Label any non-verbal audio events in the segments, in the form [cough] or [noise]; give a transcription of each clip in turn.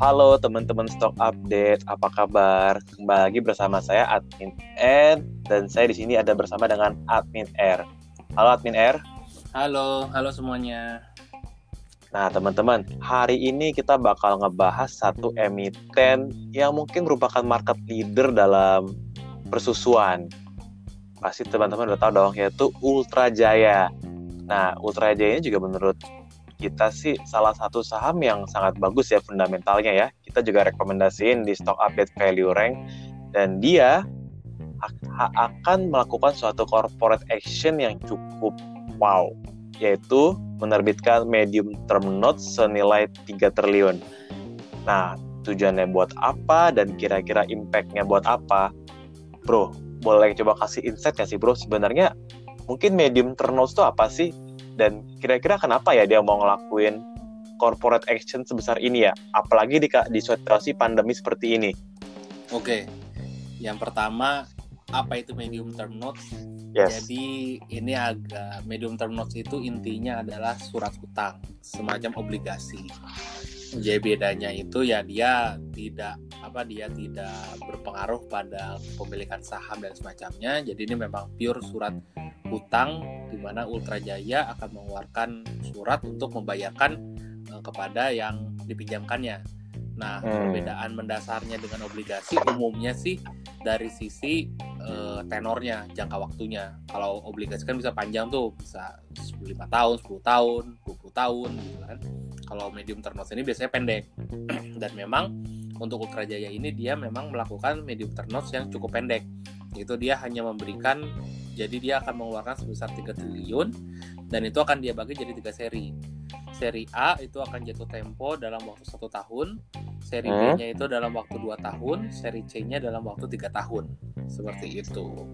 Halo teman-teman Stock Update, apa kabar? Kembali lagi bersama saya Admin N dan saya di sini ada bersama dengan Admin R. Halo Admin R. Halo, halo semuanya. Nah teman-teman, hari ini kita bakal ngebahas satu emiten yang mungkin merupakan market leader dalam persusuan. Pasti teman-teman udah tahu dong, yaitu Ultra Jaya. Nah, Ultra Jaya ini juga menurut kita sih salah satu saham yang sangat bagus ya fundamentalnya ya. Kita juga rekomendasiin di stock update value rank dan dia akan melakukan suatu corporate action yang cukup wow yaitu menerbitkan medium term notes senilai 3 triliun. Nah, tujuannya buat apa dan kira-kira impactnya buat apa? Bro, boleh coba kasih insight ya sih bro? Sebenarnya mungkin medium term notes itu apa sih? Dan kira-kira kenapa ya dia mau ngelakuin corporate action sebesar ini ya? Apalagi di, di situasi pandemi seperti ini. Oke yang pertama apa itu medium term notes? Yes. jadi ini agak medium term notes itu intinya adalah surat utang semacam obligasi jadi bedanya itu ya dia tidak apa dia tidak berpengaruh pada pemilikan saham dan semacamnya jadi ini memang pure surat hutang di mana Ultra Jaya akan mengeluarkan surat untuk membayarkan uh, kepada yang dipinjamkannya. Nah, hmm. perbedaan mendasarnya dengan obligasi umumnya sih dari sisi uh, tenornya, jangka waktunya. Kalau obligasi kan bisa panjang tuh, bisa 5 tahun, 10 tahun, 20 tahun gitu kan. Kalau medium term notes ini biasanya pendek. [clears throat] Dan memang untuk Ultra Jaya ini dia memang melakukan medium term notes yang cukup pendek. Itu dia hanya memberikan jadi dia akan mengeluarkan sebesar 3 triliun dan itu akan dia bagi jadi tiga seri. Seri A itu akan jatuh tempo dalam waktu satu tahun, seri hmm? B-nya itu dalam waktu dua tahun, seri C-nya dalam waktu tiga tahun. Seperti itu.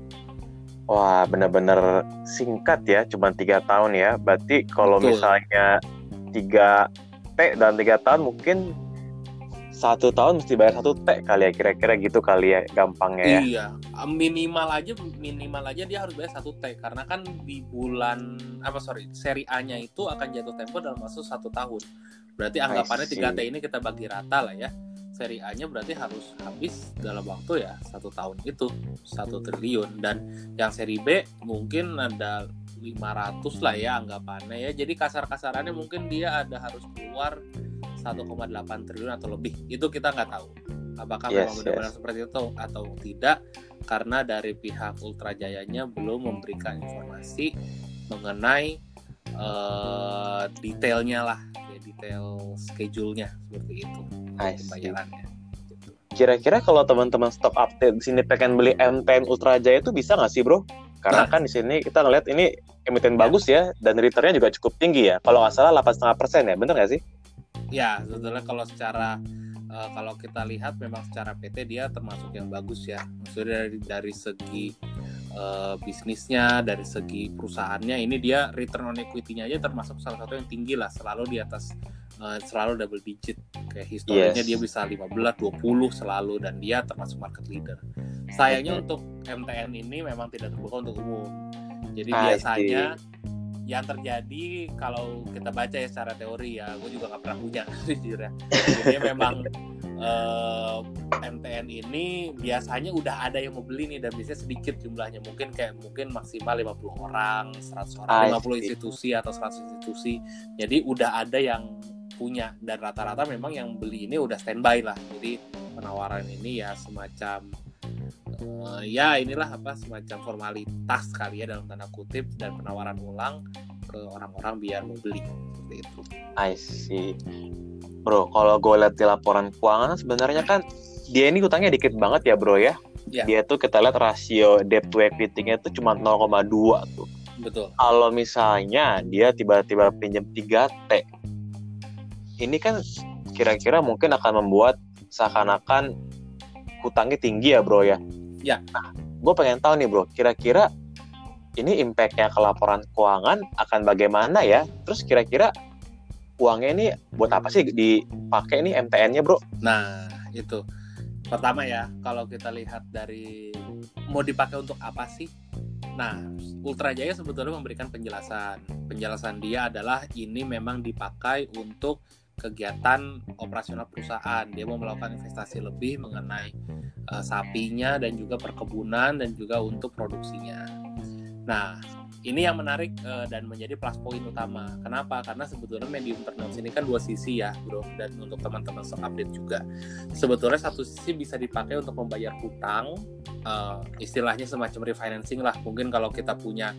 Wah, benar-benar singkat ya, cuma tiga tahun ya. Berarti kalau misalnya tiga T dan tiga tahun mungkin satu tahun mesti bayar satu T kali ya kira-kira gitu kali ya gampangnya ya. Iya. Minimal aja minimal aja dia harus bayar satu T karena kan di bulan apa sorry seri A nya itu akan jatuh tempo dalam waktu satu tahun. Berarti anggapannya tiga T ini kita bagi rata lah ya seri A nya berarti harus habis dalam waktu ya satu tahun itu satu triliun. Dan yang seri B mungkin ada 500 lah ya anggapannya ya. Jadi kasar-kasarannya mungkin dia ada harus keluar 1,8 triliun atau lebih. Itu kita nggak tahu. Apakah yes, memang benar-benar yes. seperti itu atau tidak karena dari pihak Ultra Jayanya belum memberikan informasi mengenai uh, detailnya lah detail schedule-nya seperti itu pembayarannya gitu. Kira-kira kalau teman-teman stop update di sini pengen beli M10 Ultra Jaya itu bisa nggak sih bro? Karena nah. kan di sini kita ngeliat ini emiten ya. bagus ya dan returnnya juga cukup tinggi ya. Kalau nggak salah 8,5 persen ya, bener nggak sih? ya sebetulnya kalau secara uh, kalau kita lihat memang secara PT dia termasuk yang bagus ya maksudnya dari dari segi uh, bisnisnya dari segi perusahaannya ini dia return on equity-nya aja termasuk salah satu yang tinggi lah selalu di atas uh, selalu double digit. Kayak historinya yes. dia bisa 15 20 selalu dan dia termasuk market leader. Sayangnya untuk MTN ini memang tidak terbuka untuk umum. Jadi biasanya yang terjadi kalau kita baca ya secara teori ya gue juga nggak pernah punya [laughs] jujur ya. Jadi memang [laughs] uh, MTN ini biasanya udah ada yang mau beli nih dan biasanya sedikit jumlahnya. Mungkin kayak mungkin maksimal 50 orang 100 orang 50 institusi atau 100 institusi. Jadi udah ada yang punya dan rata-rata memang yang beli ini udah standby lah. Jadi penawaran ini ya semacam uh, ya inilah apa semacam formalitas kali ya dalam tanda kutip dan penawaran ulang ke orang-orang biar mau beli seperti itu. I see. Bro, kalau gue lihat di laporan keuangan sebenarnya kan dia ini utangnya dikit banget ya bro ya. ya. Dia tuh kita lihat rasio debt to equity-nya tuh cuma 0,2 tuh. Betul. Kalau misalnya dia tiba-tiba pinjam 3T, ini kan kira-kira mungkin akan membuat seakan-akan hutangnya tinggi ya bro ya. Ya. Nah, gue pengen tahu nih bro, kira-kira ini impactnya ke laporan keuangan akan bagaimana ya? Terus kira-kira uangnya ini buat apa sih dipakai ini MTN-nya bro? Nah itu pertama ya kalau kita lihat dari mau dipakai untuk apa sih? Nah Ultra Jaya sebetulnya memberikan penjelasan. Penjelasan dia adalah ini memang dipakai untuk kegiatan operasional perusahaan. Dia mau melakukan investasi lebih mengenai uh, sapinya dan juga perkebunan dan juga untuk produksinya. Nah, ini yang menarik uh, dan menjadi plus point utama. Kenapa? Karena sebetulnya medium terms ini kan dua sisi ya, bro. Dan untuk teman-teman stock update juga, sebetulnya satu sisi bisa dipakai untuk membayar hutang, uh, istilahnya semacam refinancing lah. Mungkin kalau kita punya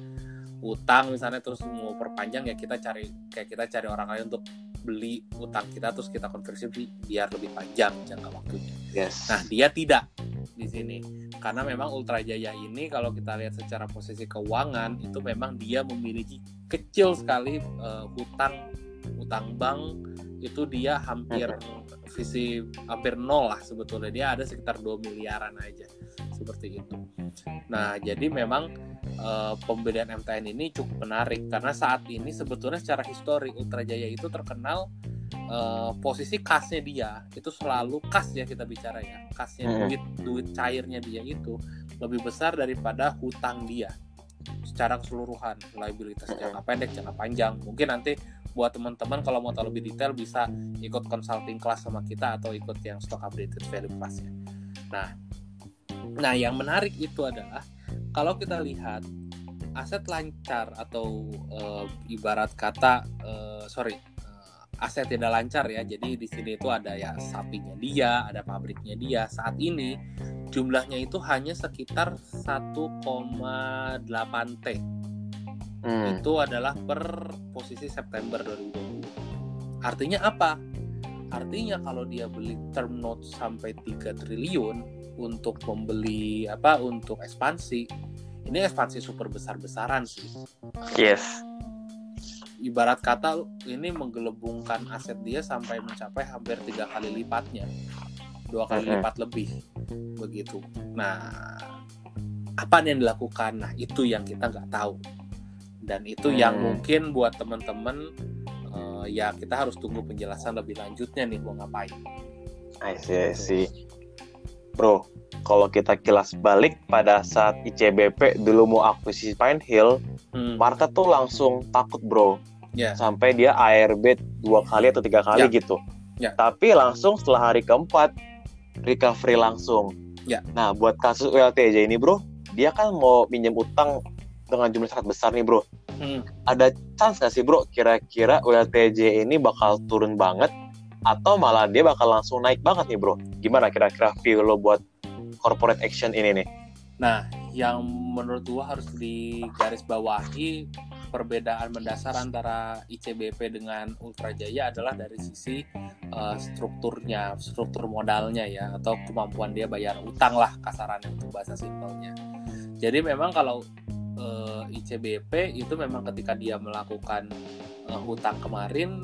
utang misalnya terus mau perpanjang ya kita cari kayak kita cari orang lain untuk beli utang kita terus kita konversi biar lebih panjang jangka waktunya. Yes. Nah dia tidak di sini karena memang Ultra Jaya ini kalau kita lihat secara posisi keuangan itu memang dia memiliki kecil sekali uh, hutang hutang bank itu dia hampir visi hampir nol lah sebetulnya. Dia ada sekitar 2 miliaran aja seperti itu. Nah jadi memang uh, pembelian MTN ini cukup menarik. Karena saat ini sebetulnya secara histori Ultra Jaya itu terkenal uh, posisi kasnya dia itu selalu kas ya kita bicara ya kasnya hmm. duit duit cairnya dia itu lebih besar daripada hutang dia secara keseluruhan liabilitas hmm. jangka pendek jangka panjang mungkin nanti buat teman-teman kalau mau tahu lebih detail bisa ikut consulting class sama kita atau ikut yang stock updated value classnya nah nah yang menarik itu adalah kalau kita lihat aset lancar atau uh, ibarat kata uh, sorry aset tidak lancar ya. Jadi di sini itu ada ya sapinya dia, ada pabriknya dia. Saat ini jumlahnya itu hanya sekitar 1,8 T. Hmm. Itu adalah per posisi September 2020. Artinya apa? Artinya kalau dia beli term note sampai 3 triliun untuk membeli apa untuk ekspansi, ini ekspansi super besar-besaran sih. Yes ibarat kata ini menggelembungkan aset dia sampai mencapai hampir tiga kali lipatnya. Dua kali lipat lebih. Begitu. Nah apa yang dilakukan? Nah itu yang kita nggak tahu. Dan itu hmm. yang mungkin buat teman-teman uh, ya kita harus tunggu penjelasan lebih lanjutnya nih mau ngapain. I see, I see. Bro, kalau kita kilas balik pada saat ICBP dulu mau akuisisi Pine Hill, hmm. market tuh langsung takut bro yeah. sampai dia ARB dua kali atau tiga kali yeah. gitu yeah. tapi langsung setelah hari keempat recovery langsung yeah. nah buat kasus ULTJ ini bro dia kan mau minjem utang dengan jumlah sangat besar nih bro hmm. ada chance gak sih bro kira-kira ULTJ ini bakal turun banget atau malah dia bakal langsung naik banget nih bro gimana kira-kira view lo buat corporate action ini nih nah yang menurut gua harus digarisbawahi perbedaan mendasar antara ICBP dengan Ultra Jaya adalah dari sisi uh, strukturnya, struktur modalnya ya, atau kemampuan dia bayar utang lah kasarannya untuk bahasa simpelnya. Jadi memang kalau uh, eh, ICBP itu memang ketika dia melakukan uh, hutang kemarin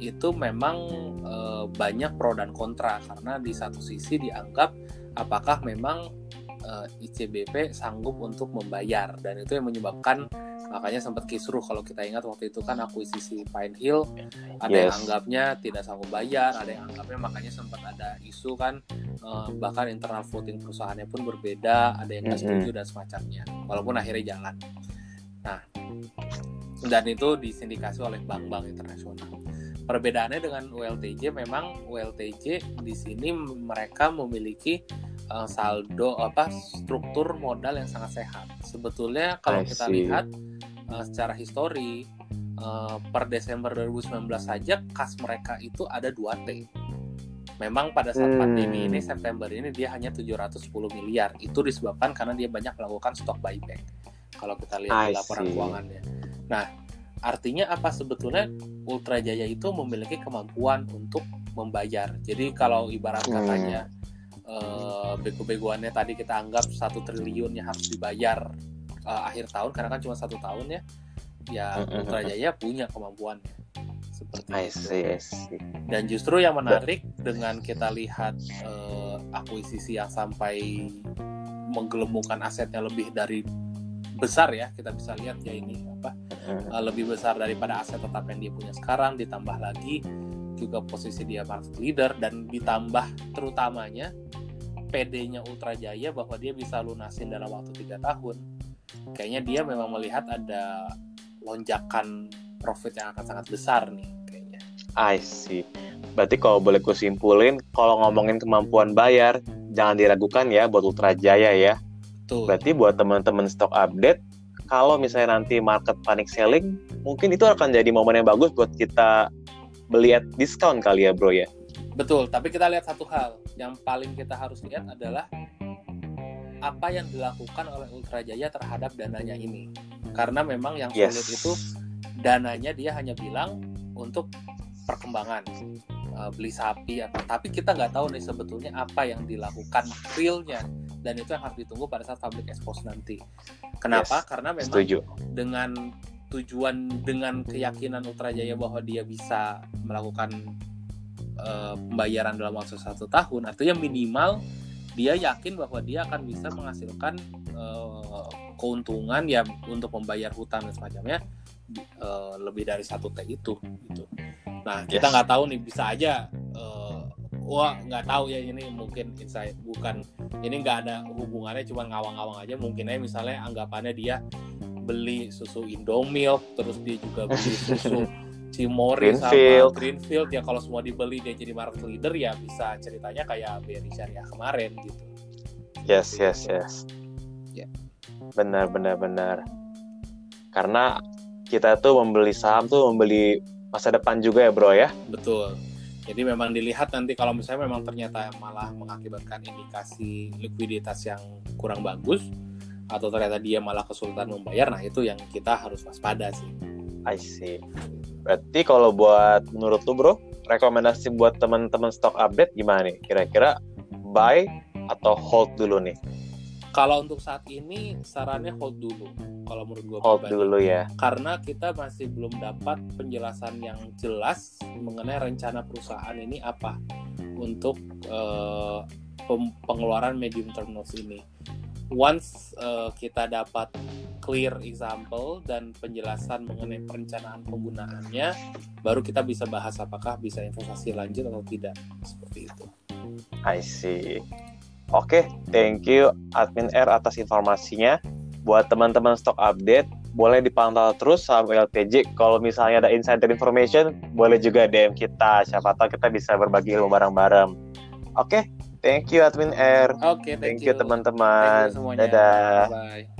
itu memang uh, banyak pro dan kontra. Karena di satu sisi dianggap apakah memang uh, ICBP sanggup untuk membayar. Dan itu yang menyebabkan makanya sempat kisruh kalau kita ingat waktu itu kan akuisisi Pine Hill. Ada yes. yang anggapnya tidak sanggup bayar ada yang anggapnya makanya sempat ada isu kan uh, bahkan internal voting perusahaannya pun berbeda ada yang nggak setuju dan semacamnya. Walaupun akhirnya jalan. Nah dan itu disindikasi oleh bank-bank internasional perbedaannya dengan ULTJ memang ULTJ di sini mereka memiliki uh, saldo apa struktur modal yang sangat sehat. Sebetulnya kalau kita lihat uh, secara histori uh, per Desember 2019 saja kas mereka itu ada 2 T. Memang pada saat hmm. pandemi ini September ini dia hanya 710 miliar. Itu disebabkan karena dia banyak melakukan stok buyback. Kalau kita lihat laporan keuangannya. Nah, artinya apa sebetulnya Ultra Jaya itu memiliki kemampuan untuk membayar. Jadi kalau ibarat hmm. katanya hmm. uh, bego-begoannya tadi kita anggap satu triliun yang harus dibayar uh, akhir tahun karena kan cuma satu tahun ya ya Putra Jaya punya kemampuannya seperti I see, I see. dan justru yang menarik dengan kita lihat uh, akuisisi yang sampai menggelembungkan asetnya lebih dari besar ya kita bisa lihat ya ini apa uh, lebih besar daripada aset tetap yang dia punya sekarang ditambah lagi juga posisi dia market leader dan ditambah terutamanya PD-nya Ultra Jaya bahwa dia bisa lunasin dalam waktu tiga tahun kayaknya dia memang melihat ada lonjakan profit yang akan sangat besar nih kayaknya. I see. Berarti kalau boleh kusimpulin, kalau ngomongin kemampuan bayar, jangan diragukan ya buat Ultra Jaya ya. Betul. Berarti buat teman-teman stok update, kalau misalnya nanti market panic selling, mungkin itu akan jadi momen yang bagus buat kita beli at diskon kali ya bro ya. Betul, tapi kita lihat satu hal. Yang paling kita harus lihat adalah apa yang dilakukan oleh Ultra Jaya terhadap dananya ini. Karena memang yang sulit yes. itu dananya dia hanya bilang untuk perkembangan uh, beli sapi atau tapi kita nggak tahu nih sebetulnya apa yang dilakukan realnya dan itu yang harus ditunggu pada saat public expose nanti. Kenapa? Yes, Karena memang setuju. dengan tujuan dengan keyakinan Ultra Jaya bahwa dia bisa melakukan uh, pembayaran dalam waktu satu tahun, artinya minimal dia yakin bahwa dia akan bisa menghasilkan uh, keuntungan ya untuk membayar hutang dan semacamnya uh, lebih dari satu t itu gitu. Nah kita nggak tahu nih bisa aja wah nggak tahu ya ini mungkin insight bukan ini nggak ada hubungannya cuma ngawang-ngawang aja mungkin aja misalnya anggapannya dia beli susu Indomilk terus dia juga beli [laughs] susu Cimori Greenfield. sama Greenfield ya kalau semua dibeli dia jadi market leader ya bisa ceritanya kayak BRI Syariah kemarin gitu. Yes yes yes. Ya. Benar benar benar. Karena kita tuh membeli saham tuh membeli masa depan juga ya bro ya. Betul. Jadi memang dilihat nanti kalau misalnya memang ternyata malah mengakibatkan indikasi likuiditas yang kurang bagus atau ternyata dia malah kesulitan membayar, nah itu yang kita harus waspada sih. I see. Berarti kalau buat menurut lu bro, rekomendasi buat teman-teman stock update gimana nih? Kira-kira buy atau hold dulu nih? Kalau untuk saat ini sarannya hold dulu. Kalau menurut gue hold pribadi. dulu ya. Karena kita masih belum dapat penjelasan yang jelas mengenai rencana perusahaan ini apa untuk uh, pengeluaran medium term notes ini. Once uh, kita dapat clear example dan penjelasan mengenai perencanaan penggunaannya, baru kita bisa bahas apakah bisa investasi lanjut atau tidak seperti itu. I see. Oke, okay, thank you Admin R atas informasinya. Buat teman-teman stock update, boleh dipantau terus sama LTJ. Kalau misalnya ada insider information, boleh juga DM kita. Siapa tahu kita bisa berbagi ilmu bareng-bareng. Oke, okay, thank you Admin R. Oke, okay, thank, thank you teman-teman. Dadah. Bye.